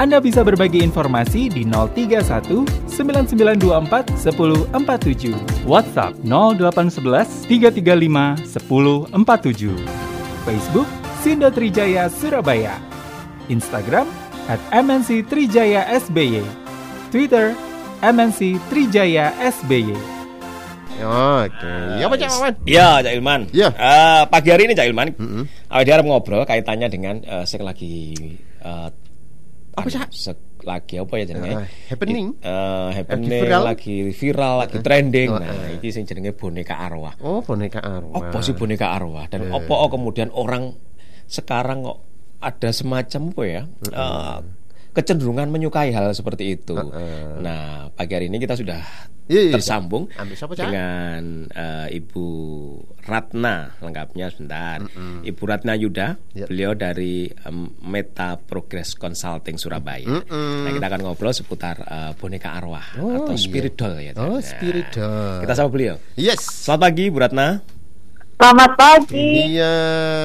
Anda bisa berbagi informasi di 031 9924 1047. WhatsApp 0811 335 1047. Facebook Sindo Trijaya Surabaya. Instagram at MNC Trijaya SBY. Twitter MNC Trijaya SBY. Oke. Ya apa Cak Maman? Ya, Cak Ilman. Ya. Eh, pagi hari ini Cak Ilman, Mm-mm. awal dia harap ngobrol kaitannya dengan eh, sek lagi eh, Apa, sek lagi apa ya jenenge? Eh, happening? It- eh, happening Lagi viral? lagi viral, lagi trending. Oh, Nah, eh. iki sing jenenge boneka arwah. Oh, boneka arwah. Apa sih boneka arwah dan Eh. apa oh, kemudian orang sekarang kok ada semacam apa ya? eh, kecenderungan menyukai hal seperti itu. Heeh. Nah, pagi hari ini kita sudah Iya, iya, tersambung siapa, dengan eh, Ibu Ratna lengkapnya sebentar. Ibu Ratna Yuda, Ya. beliau dari em, Meta Progress Consulting Surabaya. Mm-mm. Nah, kita akan ngobrol seputar eh, boneka arwah Oh, atau iya. spirit doll ya. Oh, Nah, spirit doll. Kita sama beliau. Yes. Selamat pagi Bu Ratna. Selamat pagi, Iya,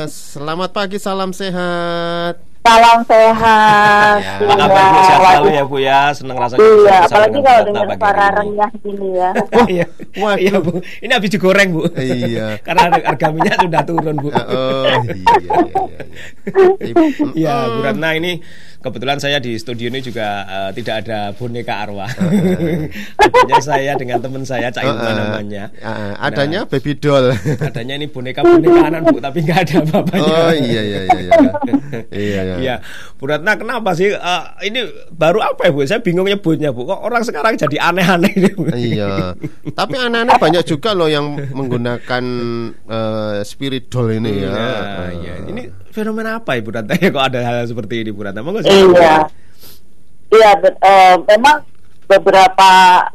selamat pagi, salam sehat. Salam sehat. Ya, apa kabar Bu? Sehat selalu ya Bu ya. Senang rasanya Iya, apalagi dengan kalau dengar suara hari ini. renyah gini ya. Iya. Waduh. Iya Bu. Ini habis digoreng Bu. Iya. Karena harga minyak sudah turun Bu. Oh, iya, iya, iya, iya. Iya. Bu Ratna ini kebetulan saya di studio ini juga eh, tidak ada boneka arwah. Adanya saya dengan teman saya Cak Heeh. namanya. Ah, adanya baby doll. Adanya ini boneka bonekaanan Bu, tapi nggak ada apa-apanya. Oh iya iya iya iya. Iya iya. Iya, Bu Ratna kenapa sih eh, ini baru apa ya Bu? Saya bingung nyebutnya Bu. Kok orang sekarang jadi aneh-aneh Bu? Iya. Tapi aneh-aneh banyak juga loh yang menggunakan eh, spirit doll ini ya. Nah, iya. Ini fenomena apa Ibu Ratna ya kok ada hal seperti ini Bu Ratna? Monggo. Iya, iya, eh, memang beberapa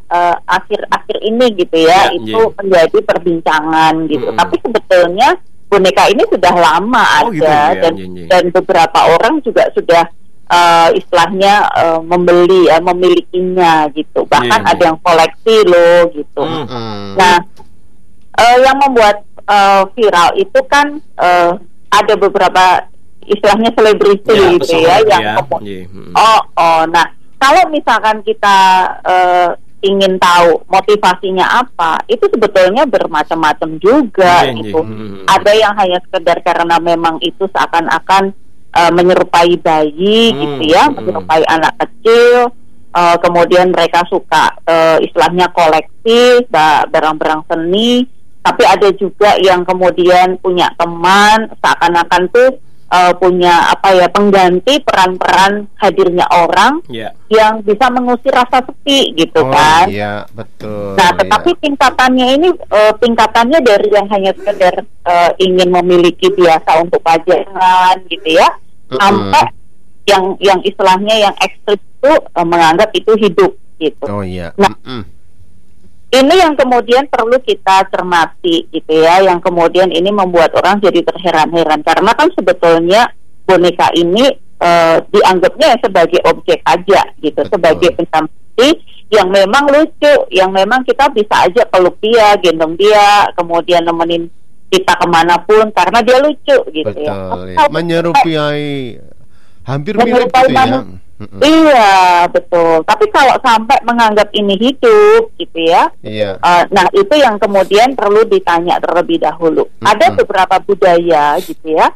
eh, akhir-akhir ini gitu ya, Ya, itu iya. menjadi perbincangan gitu. Mm-mm. Tapi sebetulnya boneka ini sudah lama Oh, ada gitu ya, dan iya, iya. dan beberapa orang juga sudah eh, istilahnya eh, membeli, eh, memilikinya gitu. Bahkan Iya, iya. ada yang koleksi loh gitu. Hmm. Mm. Nah, eh, yang membuat eh, viral itu kan eh, ada beberapa istilahnya selebriti Ya, gitu ya yang ya. oh oh nah kalau misalkan kita eh, ingin tahu motivasinya apa itu sebetulnya bermacam-macam juga Iya, iya. gitu Hmm. ada yang hanya sekedar karena memang itu seakan-akan eh, menyerupai bayi Hmm, gitu ya hmm. menyerupai anak kecil eh, kemudian mereka suka eh, istilahnya koleksi ba- barang-barang seni tapi ada juga yang kemudian punya teman seakan-akan tuh eh, punya apa ya pengganti peran-peran hadirnya orang Iya. yang bisa mengusir rasa sepi gitu Oh kan iya betul. Nah, iya. tetapi tingkatannya ini eh, tingkatannya dari yang hanya sekedar eh, ingin memiliki biasa untuk pajangan gitu ya, Mm-mm. sampai yang yang istilahnya yang ekstrim itu eh, menganggap itu hidup gitu. Oh iya. Nah, Mm-mm. Ini yang kemudian perlu kita cermati gitu ya, yang kemudian ini membuat orang jadi terheran-heran karena kan sebetulnya boneka ini eh, dianggapnya sebagai objek aja gitu, Betul. sebagai benda mati yang memang lucu, yang memang kita bisa aja peluk dia, gendong dia, kemudian nemenin kita ke mana pun karena dia lucu gitu ya. Betul. Ya. kalau Menyerupai hampir mirip gitu ya. Mm-mm. Iya betul. Tapi kalau sampai menganggap ini hidup gitu ya, Iya. Uh, nah itu yang kemudian perlu ditanya terlebih dahulu. Ada beberapa budaya gitu ya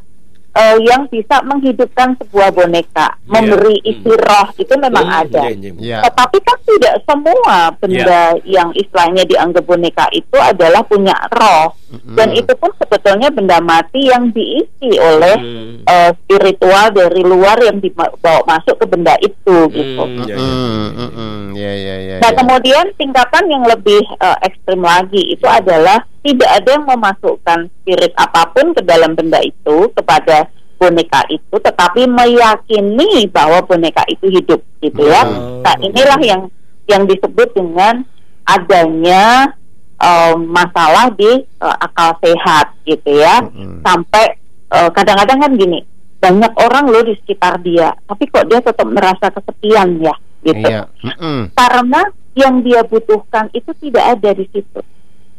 uh, yang bisa menghidupkan sebuah boneka, Iya. memberi Hmm. isi roh itu memang Hmm, ada. iya, iya, Bu. Iya. Tetapi kan tidak semua benda yang istilahnya dianggap boneka itu adalah punya roh, Dan itu pun sebetulnya benda mati yang diisi oleh Hmm. uh, spiritual dari luar yang dibawa masuk ke benda itu gitu. Hmm, iya, iya. Mm-mm, mm-mm. Iya iya iya. Nah iya. kemudian tingkatan yang lebih eh, ekstrim lagi itu adalah tidak ada yang memasukkan spirit apa pun ke dalam benda itu kepada boneka itu, tetapi meyakini bahwa boneka itu hidup gitu ya. Hmm. Nah inilah yang yang disebut dengan adanya eh, masalah di eh, akal sehat gitu ya. Mm-mm. Sampai eh, kadang-kadang kan gini, banyak orang loh di sekitar dia, tapi kok dia tetap merasa kesepian ya gitu. Iya. Mm-mm. Karena yang dia butuhkan itu tidak ada di situ.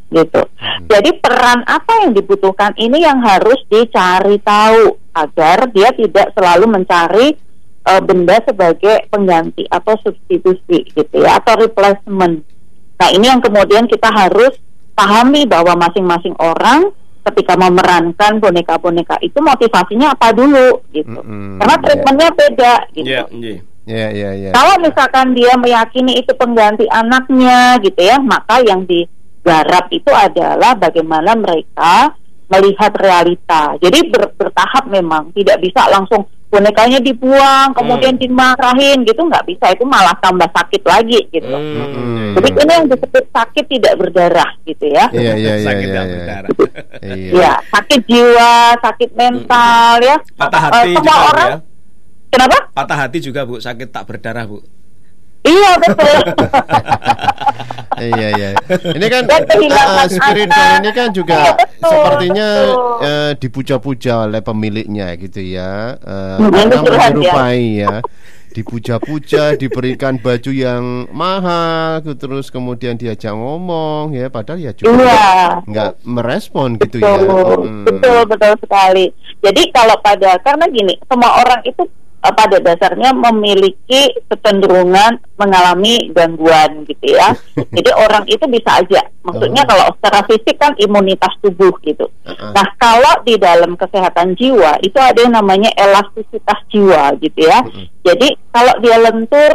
Gitu. Hmm. Jadi peran apa yang dibutuhkan ini yang harus dicari tahu agar dia tidak selalu mencari eh, benda sebagai pengganti atau substitusi gitu ya atau replacement. Nah, ini yang kemudian kita harus pahami bahwa masing-masing orang ketika memerankan boneka-boneka itu motivasinya apa dulu gitu. Mm-mm, Karena treatmentnya beda gitu. Iya, iya. Iya, iya, iya. Kalau misalkan dia meyakini itu pengganti anaknya gitu ya, maka yang digarap itu adalah bagaimana mereka melihat realita. Jadi ber- bertahap memang, tidak bisa langsung bonekanya dibuang, kemudian dimarahin gitu, nggak bisa. Itu malah tambah sakit lagi gitu. Hmm, Jadi ini yang disebut sakit tidak berdarah gitu ya. Iya, iya, iya, Sakit iya, yang iya. berdarah. Iya. Ya, sakit jiwa, sakit mental ya. Patah Eh, hati semua juga orang. ya. Kenapa? Patah hati juga Bu, sakit tak berdarah Bu. Iya betul. Iya iya. Ini kan eh, spiritual ini kan juga Iya, betul, sepertinya betul. eh, dipuja-puja oleh pemiliknya gitu ya. Hmm, karena curhat ya. menyerupai ya. Dipuja-puja, diberikan baju yang mahal, gitu, terus kemudian diajak ngomong ya, padahal ya juga Iya. nggak merespon gitu ya. Betul, Mm. betul, betul sekali. Jadi kalau pada karena gini, semua orang itu eh, pada dasarnya memiliki kecenderungan mengalami gangguan gitu ya. Jadi orang itu bisa aja. Maksudnya Oh. kalau secara fisik kan imunitas tubuh gitu. Uh-uh. Nah kalau di dalam kesehatan jiwa itu ada yang namanya elastisitas jiwa gitu ya. Mm-mm. Jadi kalau dia lentur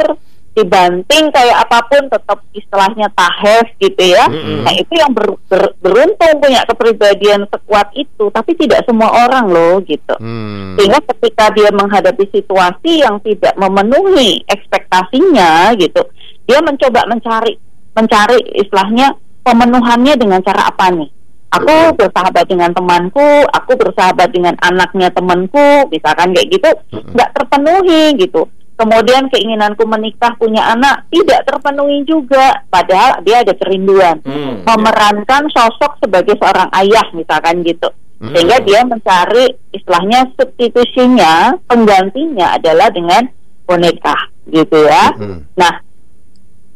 dibanting kayak apa pun tetap istilahnya tahes gitu ya. Mm-mm. Nah itu yang ber- ber- beruntung punya kepribadian sekuat itu, tapi tidak semua orang loh gitu. Hmm. Sehingga ketika dia menghadapi situasi yang tidak memenuhi ekspektasinya gitu, dia mencoba mencari mencari istilahnya pemenuhannya dengan cara apa nih? Aku bersahabat dengan temanku, aku bersahabat dengan anaknya temanku, misalkan kayak gitu, nggak terpenuhi gitu. Kemudian keinginanku menikah punya anak tidak terpenuhi juga, padahal dia ada kerinduan Hmm, memerankan sosok sebagai seorang ayah misalkan gitu Hmm. sehingga dia mencari istilahnya substitusinya penggantinya adalah dengan boneka gitu ya Hmm. nah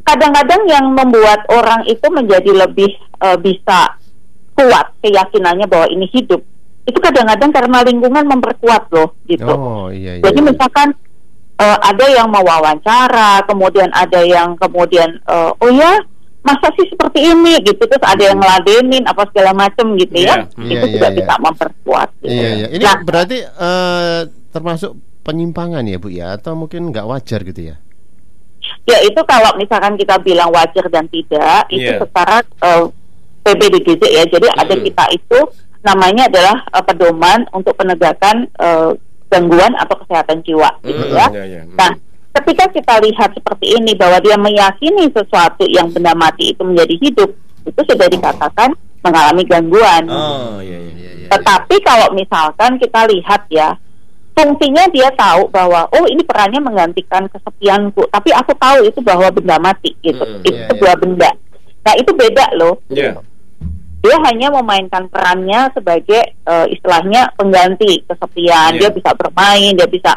kadang-kadang yang membuat orang itu menjadi lebih eh, bisa kuat keyakinannya bahwa ini hidup itu kadang-kadang karena lingkungan memperkuat loh gitu Oh iya iya. jadi misalkan eh, ada yang mewawancara, kemudian ada yang kemudian eh, oh ya masa sih seperti ini gitu terus ada yang ngeladenin apa segala macam gitu ya, Iya, iya, itu iya, juga iya. bisa memperkuat. gitu. Iya iya. Ini Nah, berarti eh, termasuk penyimpangan ya Bu ya atau mungkin nggak wajar gitu ya? ya itu kalau misalkan kita bilang wajar dan tidak itu Iya. secara eh, PBDGJ ya. Jadi ada Mm-mm. kita itu namanya adalah eh, pedoman untuk penegakan eh, gangguan atau kesehatan jiwa gitu Hmm, ya. iya, iya. Nah, ketika kita lihat seperti ini bahwa dia meyakini sesuatu yang benda mati itu menjadi hidup, itu sudah dikatakan mengalami gangguan. Oh, iya, iya. Iya iya. Tetapi kalau misalkan kita lihat ya, fungsinya dia tahu bahwa oh ini perannya menggantikan kesepianku, tapi aku tahu itu bahwa benda mati gitu, Mm, itu iya, sebuah benda. Nah itu beda loh. Iya. Dia hanya memainkan perannya sebagai eh, istilahnya pengganti kesepian. Iya. Dia bisa bermain, dia bisa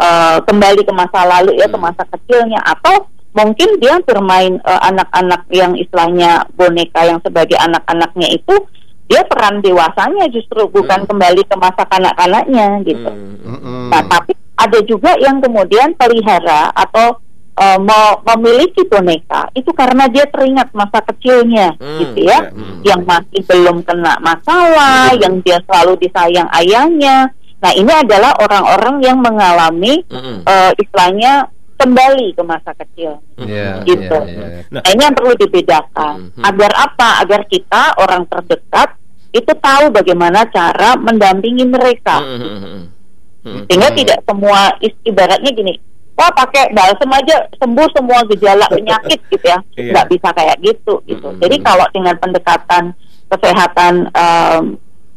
eh, kembali ke masa lalu ya ke Hmm. masa kecilnya atau mungkin dia bermain eh, anak-anak yang istilahnya boneka yang sebagai anak-anaknya itu dia peran dewasanya justru bukan Hmm. kembali ke masa kanak-kanaknya gitu. Hmm, hmm. Mm-mm. Nah, tapi ada juga yang kemudian pelihara atau eh, mau memiliki boneka itu karena dia teringat masa kecilnya Hmm, gitu ya iya, hmm. yang masih belum kena masalah, Hmm. yang dia selalu disayang ayahnya. Nah, ini adalah orang-orang yang mengalami Hmm. eh, istilahnya kembali ke masa kecil. Iya Gitu. iya iya. Nah, Nah, ini yang perlu dibedakan. Hmm. Agar apa? Agar kita orang terdekat itu tahu bagaimana cara mendampingi mereka. hmm, hmm, hmm, hmm. Sehingga Hmm. tidak semua ibaratnya gini, wah pakai balsem aja sembuh semua gejala penyakit gitu ya. Iya. Nggak bisa kayak gitu gitu. Mm-mm. Jadi kalau dengan pendekatan kesehatan em,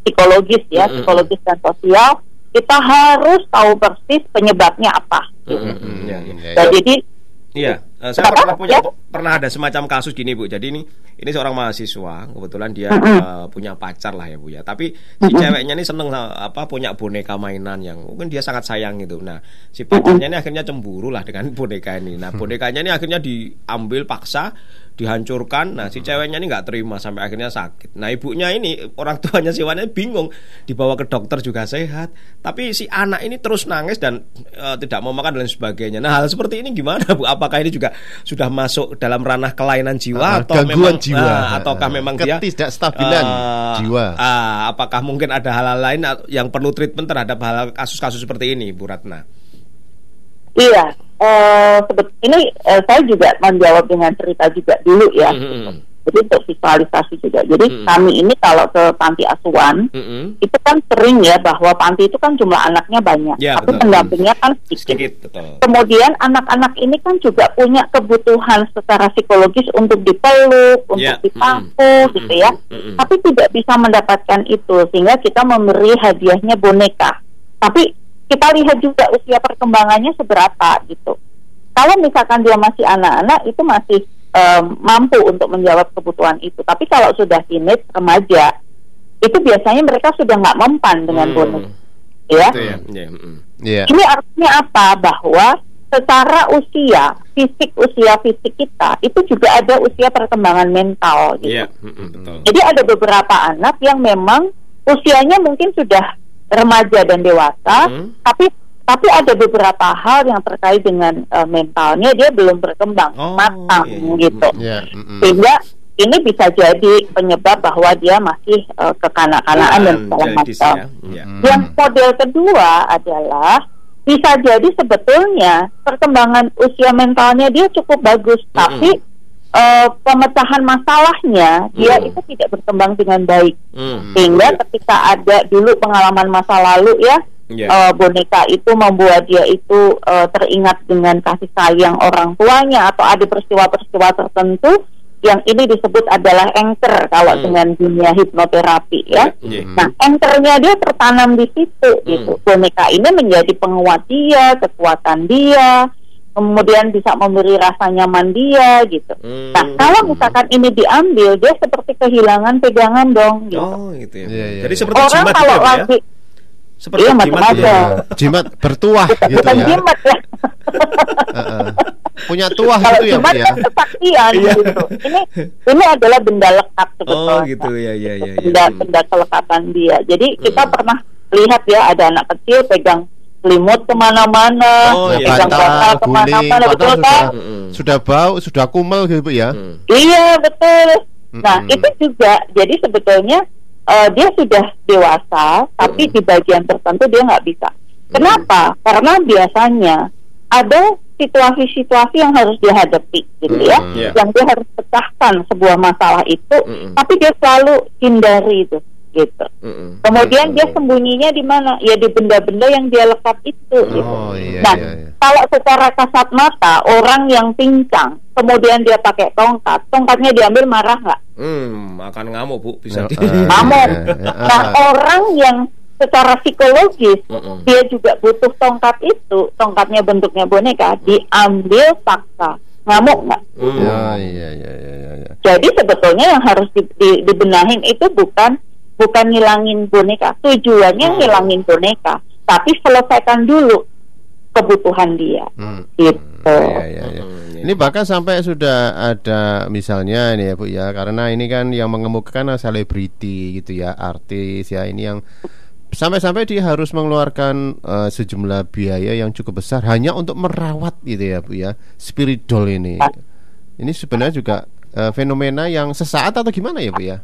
psikologis ya, Mm-mm. psikologis dan sosial, kita harus tahu persis penyebabnya apa. Hmm, hmm, hmm. Iya, iya. Iya, Nah, jadi Iya. Eh, saya Apa? pernah punya Ya. pernah ada semacam kasus gini bu. Jadi ini ini seorang mahasiswa kebetulan dia eh, punya pacar lah ya bu ya. Tapi si ceweknya ini seneng apa punya boneka mainan yang mungkin dia sangat sayang gitu. Nah si pacarnya ini akhirnya cemburu lah dengan boneka ini. Nah bonekanya ini akhirnya diambil paksa dihancurkan. Nah si ceweknya ini nggak terima sampai akhirnya sakit. Nah ibunya ini orang tuanya si wanita bingung dibawa ke dokter juga sehat. Tapi si anak ini terus nangis dan eh, tidak mau makan dan lain sebagainya. Nah hal seperti ini gimana bu? Apakah ini juga sudah masuk dalam ranah kelainan jiwa Ah, atau gangguan memang jiwa. ah, ataukah Ah, memang dia ketidakstabilan eh, jiwa. ah, apakah mungkin ada hal-hal lain yang perlu treatment terhadap hal kasus-kasus seperti ini Bu Ratna? Iya, eh sebet ini eh, saya juga menjawab dengan cerita juga dulu ya. Mm-mm. Jadi untuk visualisasi juga. Jadi Mm-mm. kami ini kalau ke panti asuhan Mm-mm. itu kan sering ya bahwa panti itu kan jumlah anaknya banyak, Ya, tapi betul. pendampingnya kan sedikit. Sedikit betul. Kemudian anak-anak ini kan juga punya kebutuhan secara psikologis untuk dipeluk, untuk Ya, dipangku, mm-mm, gitu ya. mm-mm. Tapi tidak bisa mendapatkan itu sehingga kita memberi hadiahnya boneka. Tapi kita lihat juga usia perkembangannya seberapa gitu. Kalau misalkan dia masih anak-anak itu masih em, mampu untuk menjawab kebutuhan itu. Tapi kalau sudah teenage remaja itu biasanya mereka sudah nggak mempan dengan Hmm. boneka, ya. Itu ya. Ya, mm-mm. Iya. Ini artinya apa? Bahwa secara usia, fisik usia fisik kita itu juga ada usia perkembangan mental gitu. Iya, mm-mm, betul. Jadi ada beberapa anak yang memang usianya mungkin sudah remaja dan dewasa, Hmm. tapi tapi ada beberapa hal yang terkait dengan eh, mentalnya dia belum berkembang Oh, matang iya. gitu. Iya, mm-mm. Sehingga ini bisa jadi penyebab bahwa dia masih eh, kekanak-kanaan dan segala Jadi macam. ya. Yang model kedua adalah bisa jadi sebetulnya perkembangan usia mentalnya dia cukup bagus, tapi eh, pemecahan masalahnya dia Mm. itu tidak berkembang dengan baik. Mm. Sehingga ketika ada dulu pengalaman masa lalu ya Iya. eh, boneka itu membuat dia itu eh, teringat dengan kasih sayang orang tuanya atau ada peristiwa-peristiwa tertentu yang ini disebut adalah anchor kalau Hmm. dengan dunia hipnoterapi ya. Iya. Nah, anchornya dia tertanam di situ gitu. Hmm. Boneka ini menjadi penguat dia, kekuatan dia, kemudian bisa memberi rasa nyaman dia gitu. Hmm. Nah, kalau misalkan ini diambil, dia seperti kehilangan pegangan dong gitu. Oh, gitu ya. Iya, iya, Jadi iya. seperti Orang jimat kalau gitu ya, Bu, ya. lagi Seperti Iya, jimat gitu ya. Iya. Jimat bertuah gitu bukan ya. jimat ya. Heeh. Punya tuah Kalau gitu ya, jimat ya. kan kesaktian gitu. Ini ini adalah benda lekat sebetulnya. Oh, gitu ya, ya, ya, ya. Benda benda kelekatan dia. Jadi kita Hmm. pernah lihat ya ada anak kecil pegang selimut ke mana-mana, Oh, iya. pegang bantal, ke mana-mana, betul sudah kan? Sudah bau, sudah kumel gitu Bu ya. Hmm. Iya betul. Nah Mm-mm. itu juga jadi sebetulnya eh, dia sudah dewasa, tapi di bagian tertentu dia nggak bisa. Kenapa? Karena biasanya ada situasi-situasi yang harus dia hadapi, gitu ya, iya. yang dia harus pecahkan sebuah masalah itu, tapi dia selalu hindari itu, gitu. Mm-mm. Kemudian dia sembunyinya di mana? Ya di benda-benda yang dia lekat itu. gitu. Oh iya Nah, iya iya. kalau secara kasat mata orang yang pincang, kemudian dia pakai tongkat, tongkatnya diambil marah nggak? Hmm, akan ngamuk bu, bisa eh, Ngamuk. iya, iya. Nah, orang yang secara psikologis Mm-mm. dia juga butuh tongkat itu, tongkatnya bentuknya boneka, diambil paksa, ngamuk nggak? Hmm. Ya, iya iya iya iya, iya. Jadi sebetulnya yang harus di, di- dibenahin itu bukan bukan ngilangin boneka, tujuannya Hmm. ngilangin boneka, tapi selesaikan dulu kebutuhan dia. Hmm. Gitu. Iya, iya, iya. Hmm, Ini bahkan sampai sudah ada misalnya ini ya Bu ya, karena ini kan yang mengemukakan selebriti gitu ya, artis ya ini yang sampai-sampai dia harus mengeluarkan eh, sejumlah biaya yang cukup besar hanya untuk merawat gitu ya Bu ya, spirit doll ini. Ini sebenarnya juga eh, fenomena yang sesaat atau gimana ya Bu ya?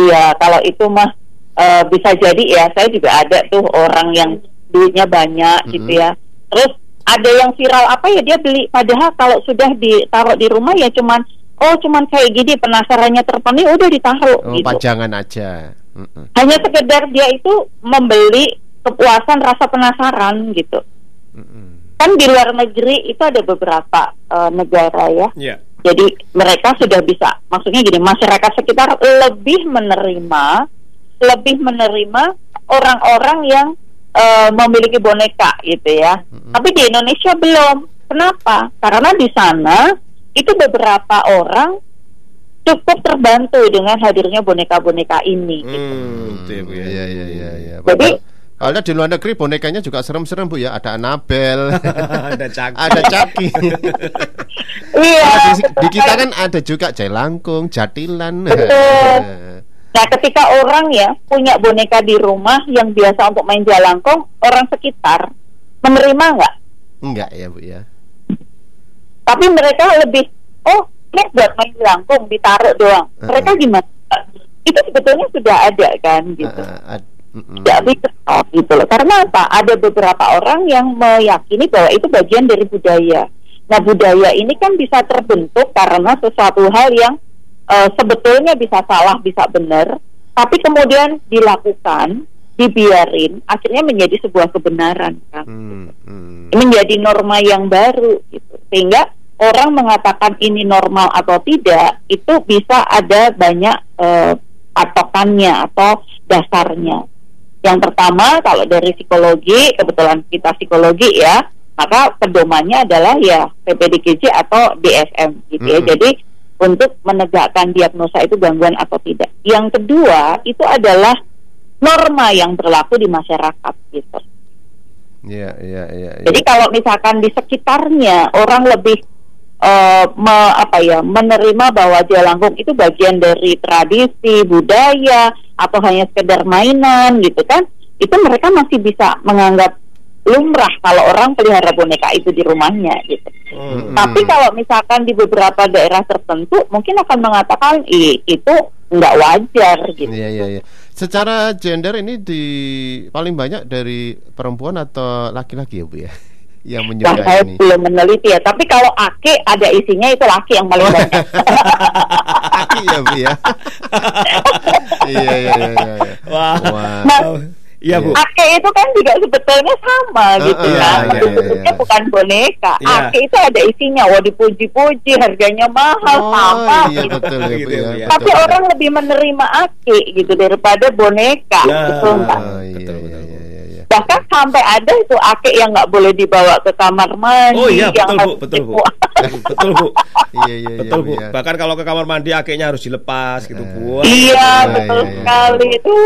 Iya, kalau itu mah eh, bisa jadi ya. Saya juga ada tuh orang yang duitnya banyak Mhm. gitu ya. Terus ada yang viral apa ya dia beli. Padahal kalau sudah ditaruh di rumah ya cuman oh cuman kayak gini penasarannya terpenuhi udah ditaruh Oh, gitu. pajangan aja. Mm-mm. Hanya sekedar dia itu membeli kepuasan rasa penasaran gitu. Mm-mm. Kan di luar negeri itu ada beberapa eh, negara ya. Iya. Jadi mereka sudah bisa, maksudnya gini, masyarakat sekitar lebih menerima, lebih menerima orang-orang yang eh, memiliki boneka gitu ya. Mm-mm. Tapi di Indonesia belum. Kenapa? Karena di sana itu beberapa orang cukup terbantu dengan hadirnya boneka-boneka ini. gitu. Hmm, itu ya, ya. Iya iya iya iya. Jadi- Padahal di luar negeri bonekanya juga serem-serem Bu ya. Ada Annabelle, Ada cak. ada Chucky. Iya. Nah, di, di kita kan ada juga Jailangkung, Jatilan. Betul. Nah, ketika orang ya punya boneka di rumah yang biasa untuk main jalangkung, orang sekitar menerima nggak? Enggak ya Bu ya. Tapi mereka lebih, oh, ini buat main jalangkung, ditaruh doang. Uh-uh. Mereka gimana? Itu sebetulnya sudah ada kan, gitu. Ah, ah, Tidak bisa gitu loh. Karena apa? Ada beberapa orang yang meyakini bahwa itu bagian dari budaya. Nah, budaya ini kan bisa terbentuk karena sesuatu hal yang eh, sebetulnya bisa salah, bisa benar, tapi kemudian dilakukan, dibiarin, akhirnya menjadi sebuah kebenaran kan. Hmm, hmm. Menjadi norma yang baru gitu. Sehingga orang mengatakan ini normal atau tidak itu bisa ada banyak eh, patokannya atau dasarnya. Yang pertama kalau dari psikologi, kebetulan kita psikologi ya, maka pedomannya adalah ya PPDKJ atau DSM gitu ya. Mm-mm. Jadi untuk menegakkan diagnosa itu gangguan atau tidak. Yang kedua itu adalah norma yang berlaku di masyarakat gitu. Iya iya iya. iya. Jadi kalau misalkan di sekitarnya orang lebih eh, me- apa ya menerima bahwa jalangkung itu bagian dari tradisi budaya atau hanya sekedar mainan gitu kan, itu mereka masih bisa menganggap lumrah kalau orang pelihara boneka itu di rumahnya gitu. Hmm. Tapi kalau misalkan di beberapa daerah tertentu mungkin akan mengatakan Ih, itu nggak wajar gitu. Iya iya iya. Secara gender ini di paling banyak dari perempuan atau laki-laki ya Bu ya? Yang Nah, menyukai saya ini. belum meneliti ya. Tapi kalau ake ada isinya itu laki yang paling banyak. Aki ya Bu ya. iya iya iya iya. iya. Wah. Wah. Nah, Iya, Bu. Ake itu kan juga sebetulnya sama Ah, gitu iya, kan. iya, iya, Bentuknya iya. bukan boneka. Iya. Ake itu ada isinya. Wah dipuji-puji, harganya mahal Oh, sama. iya gitu. betul ya Bu Gitu ya. ya, ya. betul, Tapi betul. orang lebih menerima ake gitu daripada boneka. Nah. gitu, Mbak. Oh, iya, Betul, iya, betul, iya, iya, iya. Bahkan sampai ada itu ake yang nggak boleh dibawa ke kamar mandi. Oh iya, yang betul, Bu. harus Betul, Bu. Betul, Bu. Iya iya iya. Betul, Bu. iya. Bahkan kalau ke kamar mandi akhirnya harus dilepas gitu, Bu. Iya, Iya, betul iya, iya. sekali itu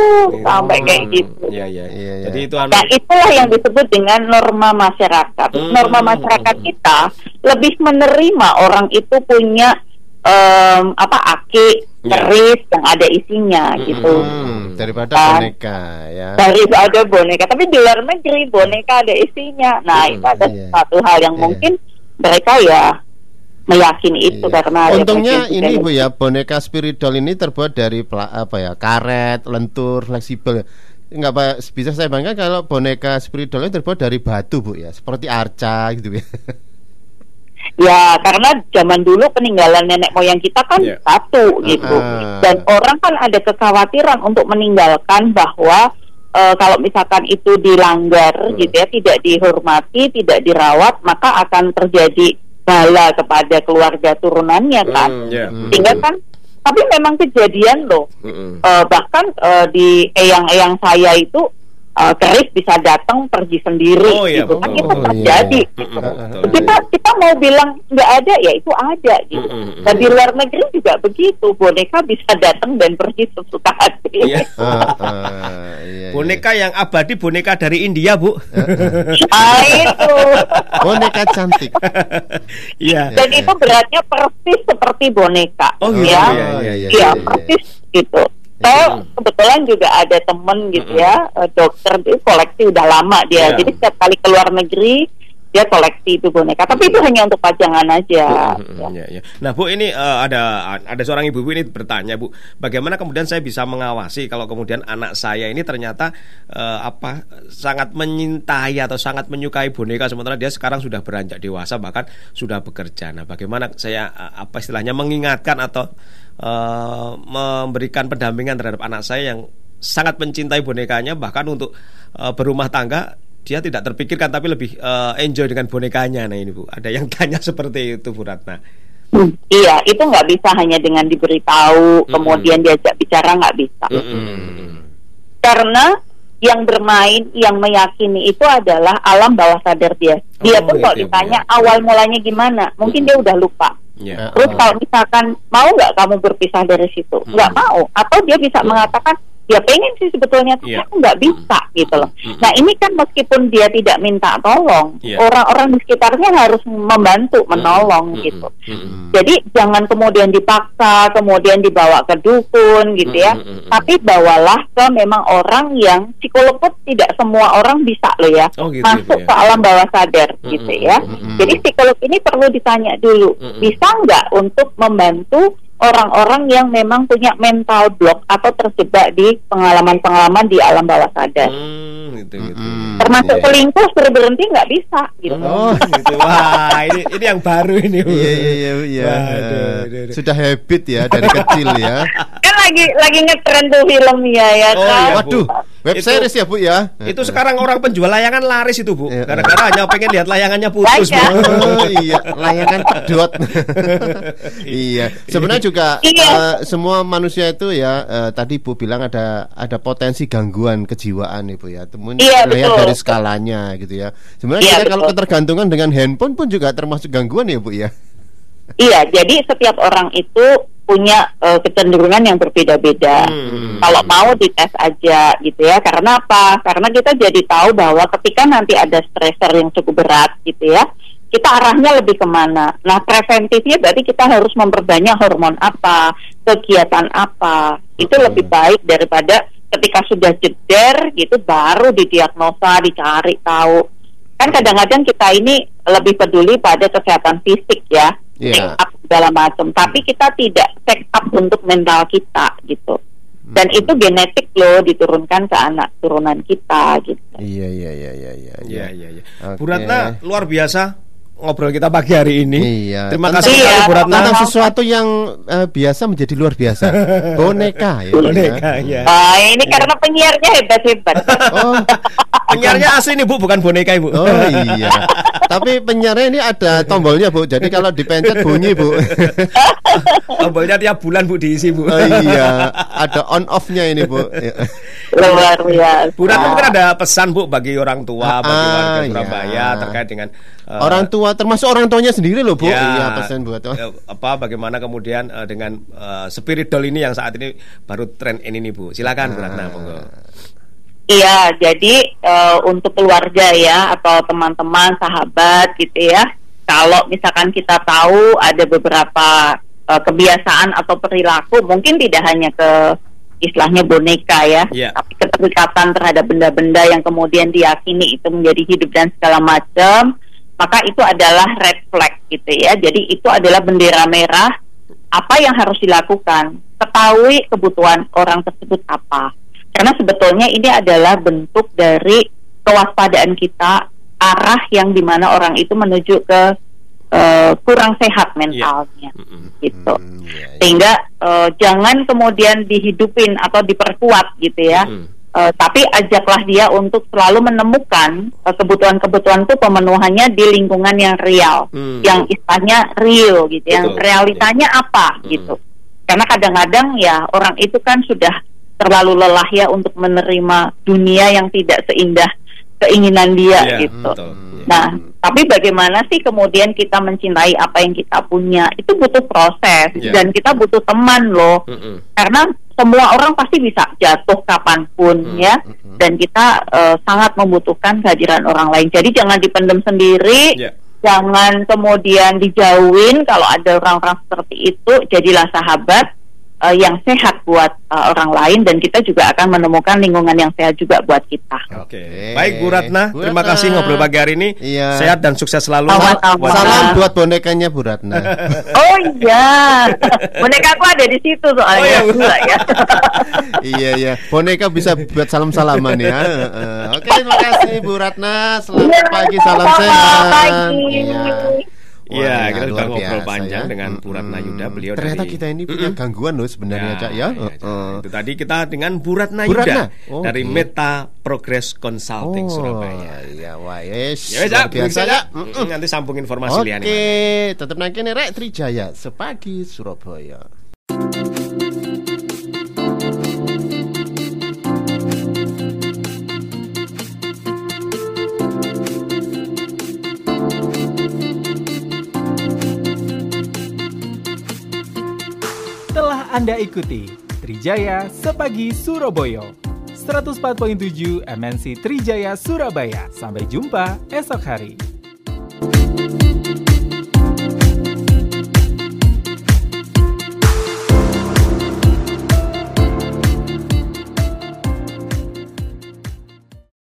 sampai kayak gitu. Iya, iya. Jadi itu anu Nah itulah yang disebut dengan norma masyarakat. Hmm. Norma masyarakat kita lebih menerima orang itu punya em, apa aki, Ya. keris yang ada isinya gitu. Hmm, daripada Kan. boneka ya. Dari itu ada boneka, tapi di luar negeri boneka ada isinya. Nah Hmm, itu ada iya. satu hal yang Iya. mungkin mereka ya meyakini itu Iya. karena Untungnya ini Bu budaya. ya boneka spirit doll ini terbuat dari apa ya karet, lentur, fleksibel. Enggak Pak, bisa saya bayangkan kalau boneka spirit doll ini terbuat dari batu Bu ya, seperti arca gitu ya. Ya, karena zaman dulu peninggalan nenek moyang kita kan Iya. satu gitu. Ah. Dan orang kan ada kekhawatiran untuk meninggalkan bahwa eh, kalau misalkan itu dilanggar Hmm. gitu ya, tidak dihormati, tidak dirawat, maka akan terjadi bala kepada keluarga turunannya kan. Hmm, iya. Hmm. Sehingga kan tapi memang kejadian loh. Mm-mm. Eh, bahkan eh, di eyang-eyang saya itu eh, keris bisa datang pergi sendiri Oh, iya, gitu kan itu Oh, iya. terjadi gitu betul. kita kita mau bilang nggak ada ya itu ada gitu Mm-mm. dan di luar negeri juga begitu boneka bisa datang dan pergi sesuka hati Iya. Ah, ah, iya, iya. Boneka yang abadi boneka dari India, Bu. ah itu boneka cantik. Iya. dan itu beratnya persis seperti boneka Oh, ya iya, iya, iya, Iya, iya. persis gitu saya Mm. kebetulan juga ada temen gitu Mm-mm. ya eh, dokter dia koleksi udah lama dia Iya. jadi setiap kali ke luar negeri dia koleksi itu boneka tapi itu hanya untuk pajangan aja Mm, ya. ya, ya. Nah, Bu, ini eh, ada ada seorang ibu-ibu ini bertanya, Bu, bagaimana kemudian saya bisa mengawasi kalau kemudian anak saya ini ternyata eh, apa sangat menyintai atau sangat menyukai boneka sementara dia sekarang sudah beranjak dewasa bahkan sudah bekerja. Nah, bagaimana saya eh, apa istilahnya mengingatkan atau eh, memberikan pendampingan terhadap anak saya yang sangat mencintai bonekanya bahkan untuk eh, berumah tangga dia tidak terpikirkan tapi lebih eh, enjoy dengan bonekanya. Nah ini Bu, ada yang tanya seperti itu Bu Ratna. Hmm, Iya, itu nggak bisa hanya dengan diberitahu, Mm-mm. kemudian diajak bicara nggak bisa. Mm-mm. Karena yang bermain, yang meyakini itu adalah alam bawah sadar dia. Dia Oh, pun kalau ditanya ya. awal mulanya gimana, mungkin dia udah lupa. Ya. Terus kalau misalkan mau nggak kamu berpisah dari situ, Hmm. nggak mau, atau dia bisa mengatakan ya pengen sih sebetulnya, tapi Iya. aku nggak bisa gitu loh. Hmm. Nah ini kan meskipun dia tidak minta tolong, Iya. orang-orang di sekitarnya harus membantu, menolong Mm, gitu. mm, mm, mm. Jadi jangan kemudian dipaksa, kemudian dibawa ke dukun gitu ya. Mm, mm, mm, mm. Tapi bawalah ke memang orang yang psikolog pun tidak semua orang bisa loh ya Oh, gitu, masuk ya. ke alam bawah sadar Mm, gitu ya. mm, mm, mm. Jadi psikolog ini perlu ditanya dulu, Mm, mm. bisa nggak untuk membantu orang-orang yang memang punya mental block atau terjebak di pengalaman-pengalaman di alam bawah sadar. Hmm, gitu gitu. Mm-mm. Termasuk Iya. selingkuh berberhenti nggak bisa gitu. Oh. gitu. Wah, ini ini yang baru ini. Iya iya iya iya. Aduh. Sudah habit ya dari kecil ya. Kan lagi lagi ngetren tuh filmnya ya Oh, kan. iya. Waduh, web Itu- series ya Bu ya. Itu sekarang orang penjual layangan laris itu, Bu. Iya. Gara-gara hanya pengen lihat layangannya putus, Bu. Oh iya, layangan pedot. iya, sebenarnya juga Iya. eh, semua manusia itu ya eh, tadi Bu bilang ada ada potensi gangguan kejiwaan Ibu ya. Temun Iya, lihat betul. dari skalanya gitu ya. Sebenarnya Iya, kita kalau ketergantungan dengan handphone pun juga termasuk gangguan ya Bu ya. Iya, jadi setiap orang itu punya eh, kecenderungan yang berbeda-beda. Hmm. Kalau mau dites aja gitu ya. Karena apa? Karena kita jadi tahu bahwa ketika nanti ada stressor yang cukup berat gitu ya, kita arahnya lebih ke mana. Nah, preventifnya berarti kita harus memperbanyak hormon apa, kegiatan apa. Itu Hmm. lebih baik daripada ketika sudah jeder gitu baru didiagnosa, dicari tahu. Kan kadang-kadang kita ini lebih peduli pada kesehatan fisik ya, Iya. up segala macam. Tapi kita tidak check up untuk mental kita gitu. Dan Hmm. itu genetik loh diturunkan ke anak turunan kita gitu. Iya iya iya iya iya. Iya, iya, iya. Oke. Bu Ratna luar biasa ngobrol kita pagi hari ini. Iya. Terima kasih Iya. Bu Ratna. Tentang sesuatu yang eh, biasa menjadi luar biasa. Boneka ya. Bu, ya. Boneka ya. Ah, ini karena penyiarnya hebat-hebat. Oh, Penyiarnya asli nih Bu, bukan boneka Ibu. Oh iya. Tapi penyiarnya ini ada tombolnya Bu. Jadi kalau dipencet bunyi Bu. Tombolnya tiap bulan Bu diisi Bu. Oh iya. Ada on off-nya ini Bu. Iya. Luar biasa. Bu Ratna mungkin ada pesan Bu bagi orang tua, bagi Ah, warga iya. Surabaya terkait dengan eh, Orang tua termasuk orang tuanya sendiri loh Bu. Ya, Iya pesan buat eh, apa bagaimana kemudian eh, dengan eh, spirit doll ini yang saat ini baru tren ini nih Bu. Silakan Bu Ratna monggo. Iya, jadi eh, untuk keluarga ya atau teman-teman, sahabat gitu ya. Kalau misalkan kita tahu ada beberapa eh, kebiasaan atau perilaku, mungkin tidak hanya ke istilahnya boneka ya, Iya. tapi keterikatan terhadap benda-benda yang kemudian diyakini itu menjadi hidup dan segala macam, maka itu adalah red flag gitu ya. Jadi itu adalah bendera merah. Apa yang harus dilakukan? Ketahui kebutuhan orang tersebut apa. Karena sebetulnya ini adalah bentuk dari kewaspadaan kita arah yang di mana orang itu menuju ke eh, kurang sehat mentalnya, Mm-mm. gitu. Hmm, iya, iya. Sehingga eh, jangan kemudian dihidupin atau diperkuat gitu ya. Mm. Eh, tapi ajaklah dia untuk selalu menemukan eh, kebutuhan-kebutuhan itu pemenuhannya di lingkungan yang real, Hmm. yang istilahnya real gitu, yang Betul. realitanya apa Hmm. gitu. Karena kadang-kadang ya orang itu kan sudah terlalu lelah ya untuk menerima dunia yang tidak seindah keinginan dia Iya, gitu. betul. Nah, tapi bagaimana sih kemudian kita mencintai apa yang kita punya? Itu butuh proses Iya. dan kita butuh teman loh Mm-mm. karena semua orang pasti bisa jatuh kapan pun Hmm, ya hmm. dan kita eh, sangat membutuhkan kehadiran orang lain jadi jangan dipendam sendiri Ya. jangan kemudian dijauhin kalau ada orang-orang seperti itu jadilah sahabat eh, yang sehat buat eh, orang lain dan kita juga akan menemukan lingkungan yang sehat juga buat kita Oke. Baik Bu Ratna, Bu terima Ratna. kasih ngobrol pagi hari ini. Iya. Sehat dan sukses selalu. Sama-sama. buat- Salam buat bonekanya Bu Ratna. oh iya boneka aku ada di situ soalnya Oh, iya, Bu. Gila ya. iya iya. Boneka bisa buat salam-salaman ya. Heeh. Oke, terima kasih Bu Ratna. Selamat Iya, pagi, salam selamat sehat. pagi. Iya. Iya, Wah, kita sudah ngobrol biasa panjang ya. dengan Bu Ratna Mm-mm. Yuda. Beliau Ternyata dari- kita ini punya gangguan loh sebenarnya, Cak ya. ya, Heeh. Itu tadi kita dengan Bu Ratna Bu Yuda? Oh, dari oke. Meta Progress Consulting Surabaya. Iya, wah, yes. Ya, Cak, biasa ya. Cak. Nanti sambung informasi Oke, liane. tetap nangkene rek Trijaya sepagi Surabaya. Anda ikuti Trijaya Sepagi Surabaya 104.7 MNC Trijaya Surabaya. Sampai jumpa esok hari.